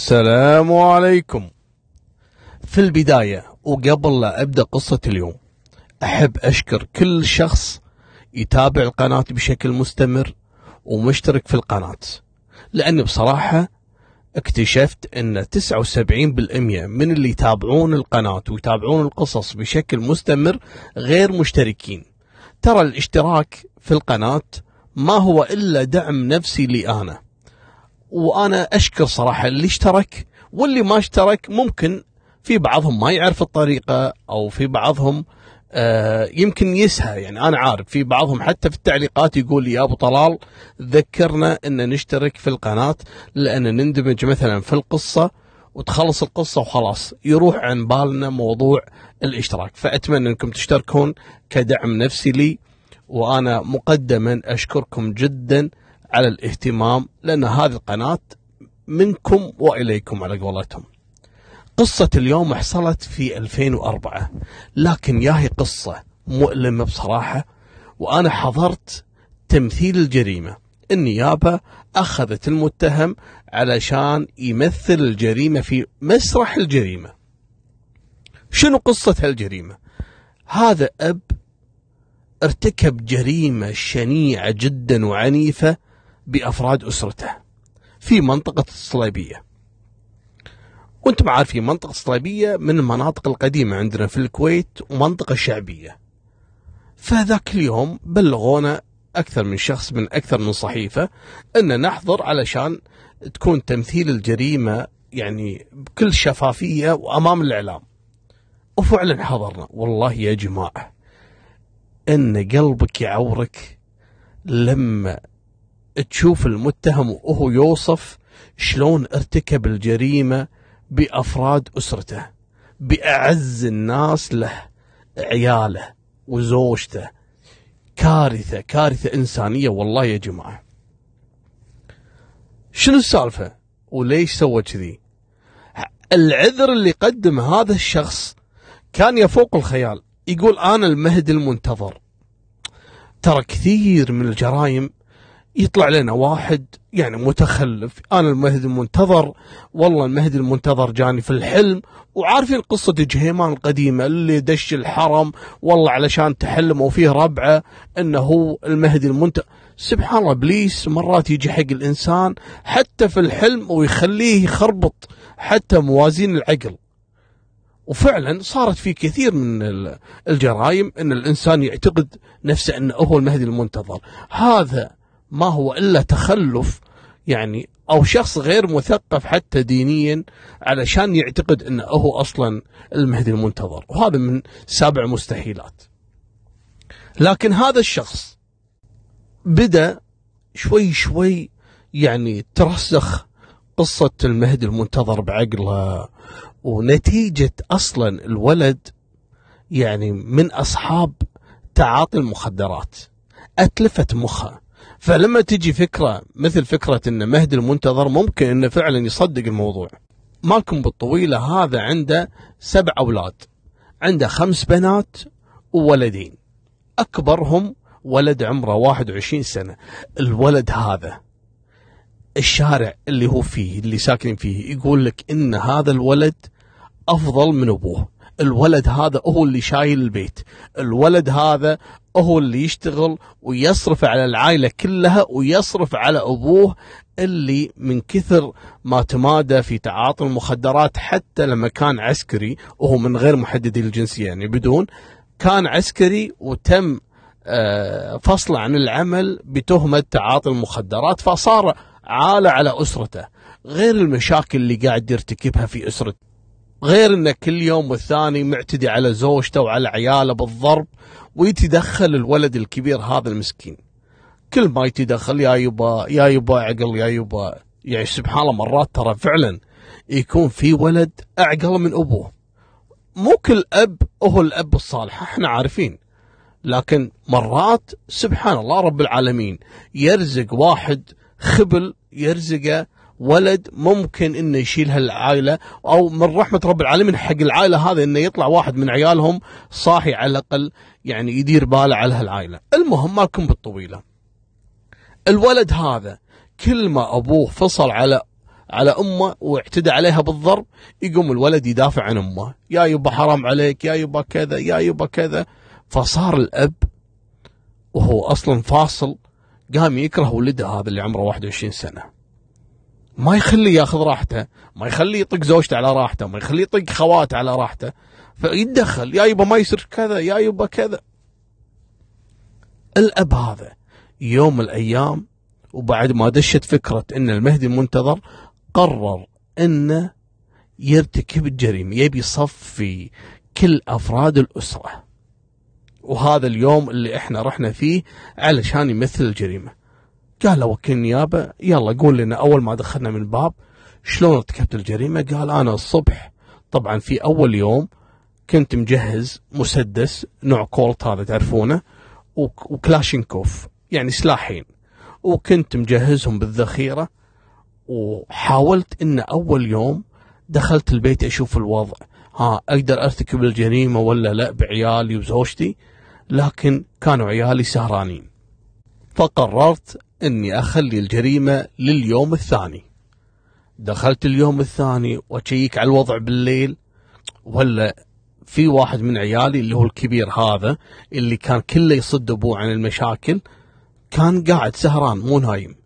السلام عليكم. في البداية وقبل لا أبدأ قصة اليوم أحب أشكر كل شخص يتابع القناة بشكل مستمر ومشترك في القناة لأن بصراحة اكتشفت أن 79% من اللي يتابعون القناة ويتابعون القصص بشكل مستمر غير مشتركين. ترى الاشتراك في القناة ما هو إلا دعم نفسي لي أنا. وأنا أشكر صراحة اللي اشترك واللي ما اشترك ممكن في بعضهم ما يعرف الطريقة أو في بعضهم آه يمكن يسهى يعني أنا عارف في بعضهم حتى في التعليقات يقول لي يا أبو طلال ذكرنا إن نشترك في القناة لأن نندمج مثلا في القصة وتخلص القصة وخلاص. يروح عن بالنا موضوع الاشتراك. فأتمنى أنكم تشتركون كدعم نفسي لي وأنا مقدما أشكركم جدا. على الاهتمام لأن هذه القناة منكم وإليكم على قولتهم. قصة اليوم حصلت في 2004 لكن ياهي قصة مؤلمة بصراحة وأنا حضرت تمثيل الجريمة. النيابة أخذت المتهم علشان يمثل الجريمة في مسرح الجريمة. شنو قصة هالجريمة؟ هذا أب ارتكب جريمة شنيعة جدا وعنيفة بأفراد أسرته في منطقة الصليبية. وأنتم عارفين منطقة الصليبية من المناطق القديمة عندنا في الكويت ومنطقة شعبية. فذاك اليوم بلغونا أكثر من شخص من أكثر من صحيفة أن نحضر علشان تكون تمثيل الجريمة يعني بكل شفافية وأمام الإعلام. وفعلا حضرنا. والله يا جماعة أن قلبك يعورك لما تشوف المتهم وهو يوصف شلون ارتكب الجريمة بأفراد أسرته بأعز الناس له عياله وزوجته. كارثة كارثة إنسانية والله يا جماعة. شنو السالفة؟ وليش سوى كذي؟ العذر اللي قدمه هذا الشخص كان يفوق الخيال يقول أنا المهدي المنتظر. ترى كثير من الجرائم يطلع لنا واحد يعني متخلف. أنا المهدي المنتظر والله المهدي المنتظر جاني في الحلم. وعارفين قصة جهيمان القديمة اللي دش الحرم والله علشان تحلم وفيه ربعة إنه هو المهدي المنتظر سبحان الله إبليس مرات يجي حق الإنسان حتى في الحلم ويخليه يخربط حتى موازين العقل. وفعلا صارت في كثير من الجرائم إن الإنسان يعتقد نفسه إنه هو المهدي المنتظر. هذا ما هو إلا تخلف يعني أو شخص غير مثقف حتى دينيا علشان يعتقد إنه هو أصلا المهدي المنتظر. وهذا من سابع مستحيلات. لكن هذا الشخص بدأ شوي شوي يعني ترسخ قصة المهدي المنتظر بعقله. ونتيجة أصلا الولد يعني من أصحاب تعاطي المخدرات. أتلفت مخه. فلما تجي فكرة مثل فكرة أن مهدي المنتظر ممكن أنه فعلا يصدق الموضوع. مالكم بالطويلة هذا عنده سبع أولاد. عنده خمس بنات وولدين. أكبرهم ولد عمره 21 سنة. الولد هذا الشارع اللي هو فيه اللي ساكنين فيه يقول لك إن هذا الولد أفضل من أبوه. الولد هذا هو اللي شايل البيت. الولد هذا هو اللي يشتغل ويصرف على العائلة كلها ويصرف على أبوه اللي من كثر ما تمادى في تعاطي المخدرات حتى لما كان عسكري وهو من غير محددي الجنسية يعني بدون كان عسكري وتم آه، فصله عن العمل بتهمة تعاطي المخدرات فصار عالة على أسرته. غير المشاكل اللي قاعد يرتكبها في أسرته غير انه كل يوم والثاني معتدي على زوجته وعلى عياله بالضرب ويتدخل الولد الكبير هذا المسكين. كل ما يتدخل يا يبا يا يبا عقل يا يبا يعني سبحان الله مرات ترى فعلا يكون في ولد أعقل من أبوه. مو كل أب هو الأب الصالح إحنا عارفين. لكن مرات سبحان الله رب العالمين يرزق واحد خبل يرزقه ولد ممكن إنه يشيل هالعائلة أو من رحمة رب العالمين حق العائلة هذا إنه يطلع واحد من عيالهم صاحي على الأقل يعني يدير باله على هالعائلة. المهم مالكم بالطويلة. الولد هذا كل ما أبوه فصل على على أمه واعتدى عليها بالضرب يقوم الولد يدافع عن أمه. يا يبا حرام عليك يا يبا كذا يا يبا كذا. فصار الأب وهو أصلا فاصل قام يكره ولده هذا اللي عمره 21 سنة. ما يخليه ياخذ راحته ما يخليه يطق زوجته على راحته ما يخليه يطق خواته على راحته. فيتدخل يا يبا ما يصير كذا يا يبا كذا. الأب هذا يوم من الأيام وبعد ما دشت فكرة إن المهدي المنتظر قرر إنه يرتكب الجريمة يبي يصفي كل أفراد الأسرة. وهذا اليوم اللي إحنا رحنا فيه علشان يمثل الجريمة. قال له وكيل نيابة يلا قول لنا أول ما دخلنا من الباب شلون ارتكبت الجريمة؟ قال أنا الصبح طبعا في أول يوم كنت مجهز مسدس نوع كولت هذا تعرفونه؟ وكلاشينكوف يعني سلاحين. وكنت مجهزهم بالذخيرة وحاولت إن أول يوم دخلت البيت أشوف الوضع. ها أقدر أرتكب الجريمة ولا لا؟ بعيالي وزوجتي لكن كانوا عيالي سهرانين. فقررت إني أخلي الجريمة لليوم الثاني. دخلت اليوم الثاني وأشيك على الوضع بالليل ولا في واحد من عيالي اللي هو الكبير هذا اللي كان كله يصد أبوه عن المشاكل كان قاعد سهران مو نايم.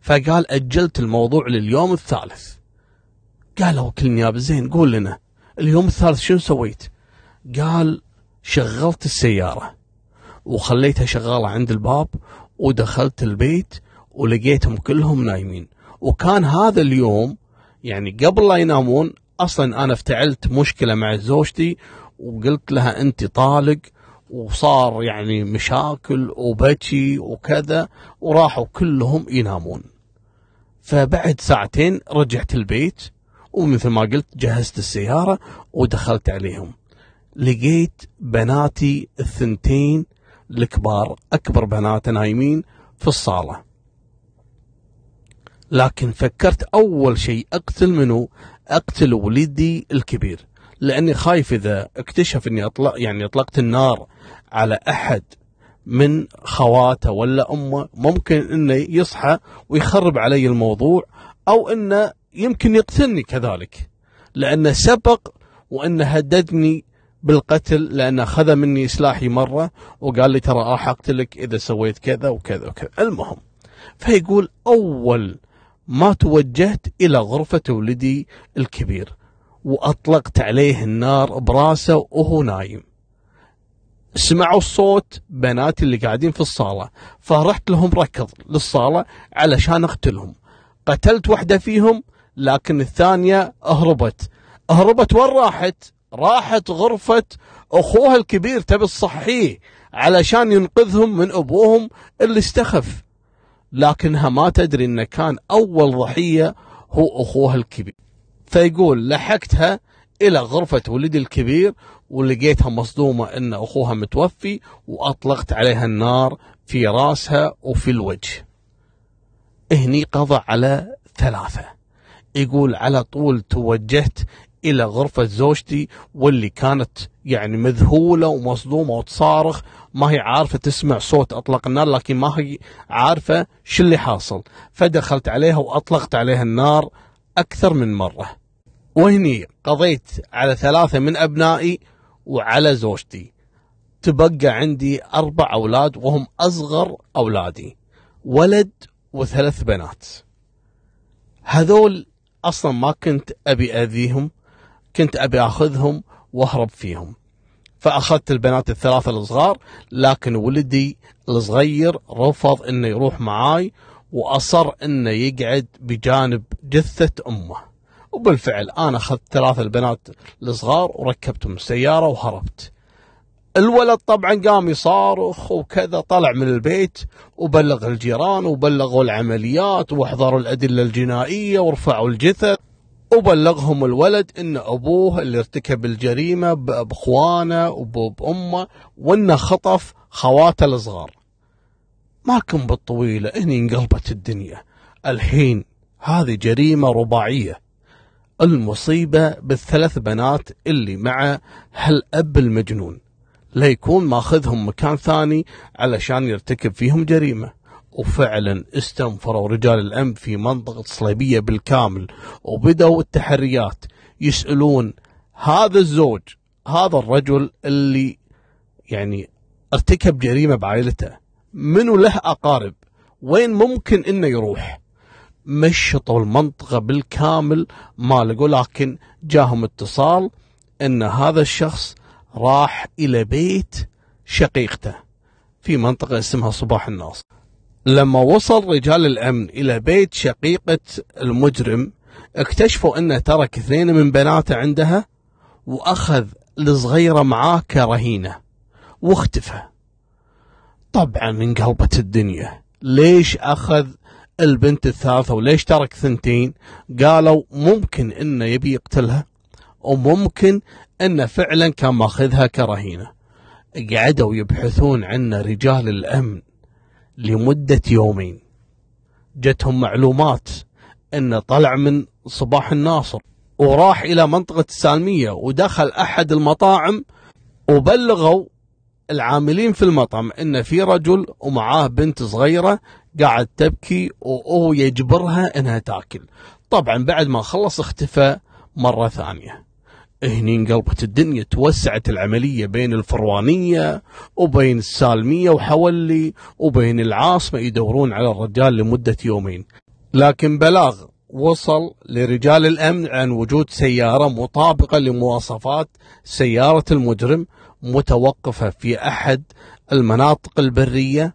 فقال أجلت الموضوع لليوم الثالث. قال وكيل نيابة زين قول لنا اليوم الثالث شنو سويت؟ قال شغلت السيارة. وخليتها شغالة عند الباب ودخلت البيت ولقيتهم كلهم نايمين. وكان هذا اليوم يعني قبل لا ينامون أصلا أنا افتعلت مشكلة مع زوجتي وقلت لها أنت طالق وصار يعني مشاكل وبكي وكذا وراحوا كلهم ينامون. فبعد ساعتين رجعت البيت ومثل ما قلت جهزت السيارة ودخلت عليهم. لقيت بناتي الثنتين الكبار أكبر بنات نايمين في الصالة. لكن فكرت أول شيء أقتل منه أقتل ولدي الكبير. لأني خايف إذا اكتشف إني اطلق يعني أطلقت النار على أحد من خواته ولا أمه ممكن إنه يصحى ويخرب علي الموضوع أو إنه يمكن يقتلني كذلك. لأنه سبق وإنه هددني بالقتل لأنه أخذ مني سلاحي مرة وقال لي ترى راح أقتلك إذا سويت كذا وكذا وكذا. المهم فيقول أول ما توجهت إلى غرفة ولدي الكبير وأطلقت عليه النار براسه وهو نايم. سمعوا الصوت بناتي اللي قاعدين في الصالة فرحت لهم ركض للصالة علشان أقتلهم. قتلت واحدة فيهم لكن الثانية أهربت. أهربت وين راحت؟ راحت غرفة أخوها الكبير تبي تصحيه علشان ينقذهم من أبوهم اللي استخف. لكنها ما تدري أن كان أول ضحية هو أخوها الكبير. فيقول لحقتها إلى غرفة ولدي الكبير ولقيتها مصدومة أن أخوها متوفي وأطلقت عليها النار في راسها وفي الوجه. هني قضى على ثلاثة. يقول على طول توجهت إلى غرفة زوجتي واللي كانت يعني مذهولة ومصدومة وتصارخ ما هي عارفة تسمع صوت أطلق النار لكن ما هي عارفة شو اللي حاصل. فدخلت عليها وأطلقت عليها النار أكثر من مرة. وهني قضيت على ثلاثة من أبنائي وعلى زوجتي. تبقى عندي أربع أولاد وهم أصغر أولادي ولد وثلاث بنات. هذول أصلا ما كنت أبي أذيهم كنت أبي أخذهم وأهرب فيهم. فأخذت البنات الثلاثة الصغار لكن ولدي الصغير رفض أنه يروح معاي وأصر أنه يقعد بجانب جثة أمه. وبالفعل أنا أخذت ثلاثة البنات الصغار وركبتهم السيارة وهربت. الولد طبعا قام يصارخ وكذا طلع من البيت وبلغ الجيران وبلغوا العمليات واحضروا الأدلة الجنائية ورفعوا الجثث. وبلغهم الولد إن أبوه اللي ارتكب الجريمة بأخوانه وبامه وإنه خطف خواته الصغار. ما كن بالطويلة هني انقلبت الدنيا. الحين هذه جريمة رباعية. المصيبة بالثلاث بنات اللي مع هالأب المجنون. لا يكون ماخذهم مكان ثاني علشان يرتكب فيهم جريمة. وفعلا استنفروا رجال الأمن في منطقة صليبية بالكامل وبدأوا التحريات يسألون هذا الزوج هذا الرجل اللي يعني ارتكب جريمة بعائلته منو له أقارب؟ وين ممكن إنه يروح؟ مشطوا المنطقة بالكامل ما لقوا لكن جاهم اتصال إن هذا الشخص راح إلى بيت شقيقته في منطقة اسمها صباح الناصر. لما وصل رجال الأمن إلى بيت شقيقة المجرم اكتشفوا أنه ترك اثنين من بناته عندها وأخذ الصغيرة معاه كرهينة واختفى. طبعا انقلبت الدنيا. ليش أخذ البنت الثالثة وليش ترك ثنتين؟ قالوا ممكن إنه يبي يقتلها وممكن إنه فعلا كان ماخذها كرهينة. قعدوا يبحثون عنه رجال الأمن. لمدة يومين. جتهم معلومات انه طلع من صباح الناصر وراح إلى منطقة السالمية ودخل أحد المطاعم وبلغوا العاملين في المطعم إن في رجل ومعاه بنت صغيرة قاعد تبكي وهو يجبرها إنها تاكل. طبعا بعد ما خلص اختفى مرة ثانية. هني انقلبت الدنيا توسعت العملية بين الفروانية وبين السالمية وحولي وبين العاصمة يدورون على الرجال لمدة يومين. لكن بلاغ وصل لرجال الأمن عن وجود سيارة مطابقة لمواصفات سيارة المجرم متوقفة في أحد المناطق البرية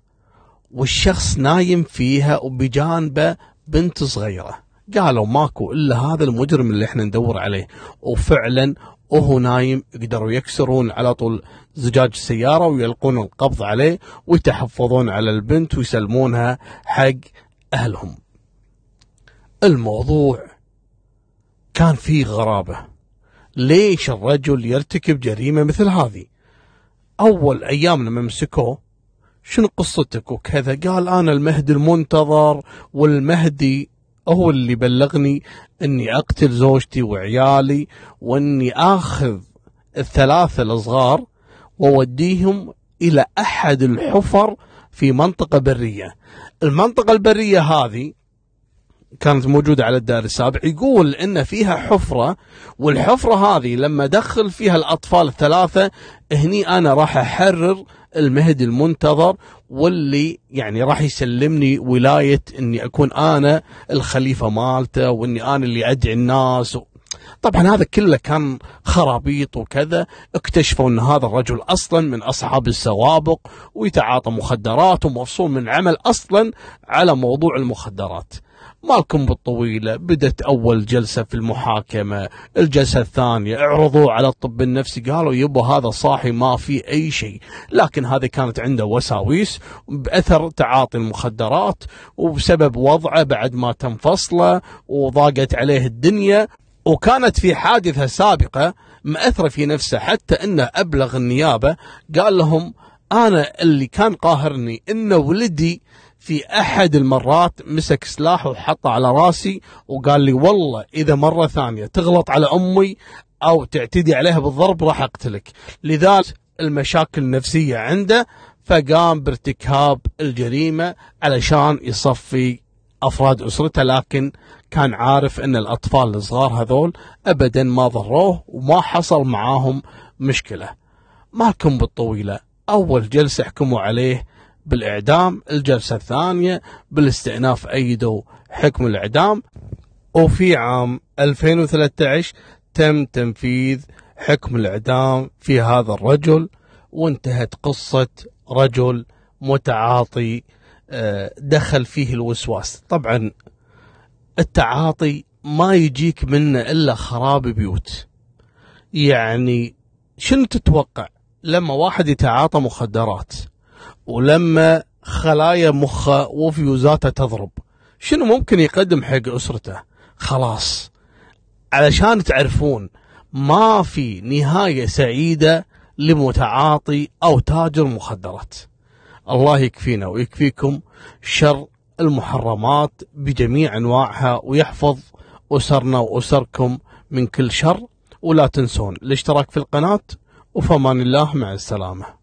والشخص نايم فيها وبجانبه بنت صغيرة. قالوا ماكو إلا هذا المجرم اللي إحنا ندور عليه. وفعلا وهو نايم يقدروا يكسرون على طول زجاج السيارة ويلقون القبض عليه ويتحفظون على البنت ويسلمونها حق أهلهم. الموضوع كان فيه غرابة. ليش الرجل يرتكب جريمة مثل هذه؟ أول أيام لما مسكوه شنو قصتك؟ وكذا قال أنا المهدي المنتظر والمهدي هو اللي بلغني إني أقتل زوجتي وعيالي وإني آخذ الثلاثة الصغار وأوديهم إلى أحد الحفر في منطقة برية. المنطقة البرية هذه كانت موجودة على الدار السابع يقول إن فيها حفرة والحفرة هذه لما دخل فيها الأطفال الثلاثة هني أنا راح أحرر المهدي المنتظر واللي يعني راح يسلمني ولاية إني أكون أنا الخليفة مالته وإني أنا اللي أدعي الناس. طبعا هذا كله كان خرابيط وكذا اكتشفوا إن هذا الرجل أصلا من أصحاب السوابق ويتعاطى مخدرات ومفصول من عمل أصلا على موضوع المخدرات. مالكم بالطويلة. بدت أول جلسة في المحاكمة الجلسة الثانية اعرضوا على الطب النفسي. قالوا يبا هذا صاحي ما في أي شيء. لكن هذه كانت عنده وساويس بأثر تعاطي المخدرات وبسبب وضعه بعد ما تم فصله وضاقت عليه الدنيا. وكانت في حادثة سابقة مأثرة في نفسه حتى أنه أبلغ النيابة. قال لهم أنا اللي كان قاهرني إن ولدي في أحد المرات مسك سلاح وحطه على راسي وقال لي والله إذا مرة ثانية تغلط على أمي أو تعتدي عليها بالضرب راح أقتلك. لذلك المشاكل النفسية عنده فقام بارتكاب الجريمة علشان يصفي أفراد أسرته لكن كان عارف إن الأطفال الصغار هذول ابدا ما ضروه وما حصل معاهم مشكلة. مالكم بالطويلة أول جلسة حكموا عليه بالإعدام الجلسة الثانية بالاستئناف أيدوا حكم الإعدام. وفي عام 2013 تم تنفيذ حكم الإعدام في هذا الرجل وانتهت قصة رجل متعاطي آه، دخل فيه الوسواس. طبعا التعاطي ما يجيك منه إلا خراب بيوت. يعني شنو تتوقع؟ لما واحد يتعاطى مخدرات ولما خلايا مخه وفيوزاته تضرب. شنو ممكن يقدم حق أسرته؟ خلاص. علشان تعرفون ما في نهاية سعيدة لمتعاطي أو تاجر مخدرات. الله يكفينا ويكفيكم شر المحرمات بجميع أنواعها ويحفظ أسرنا وأسركم من كل شر. ولا تنسون الاشتراك في القناة وفمان الله مع السلامة.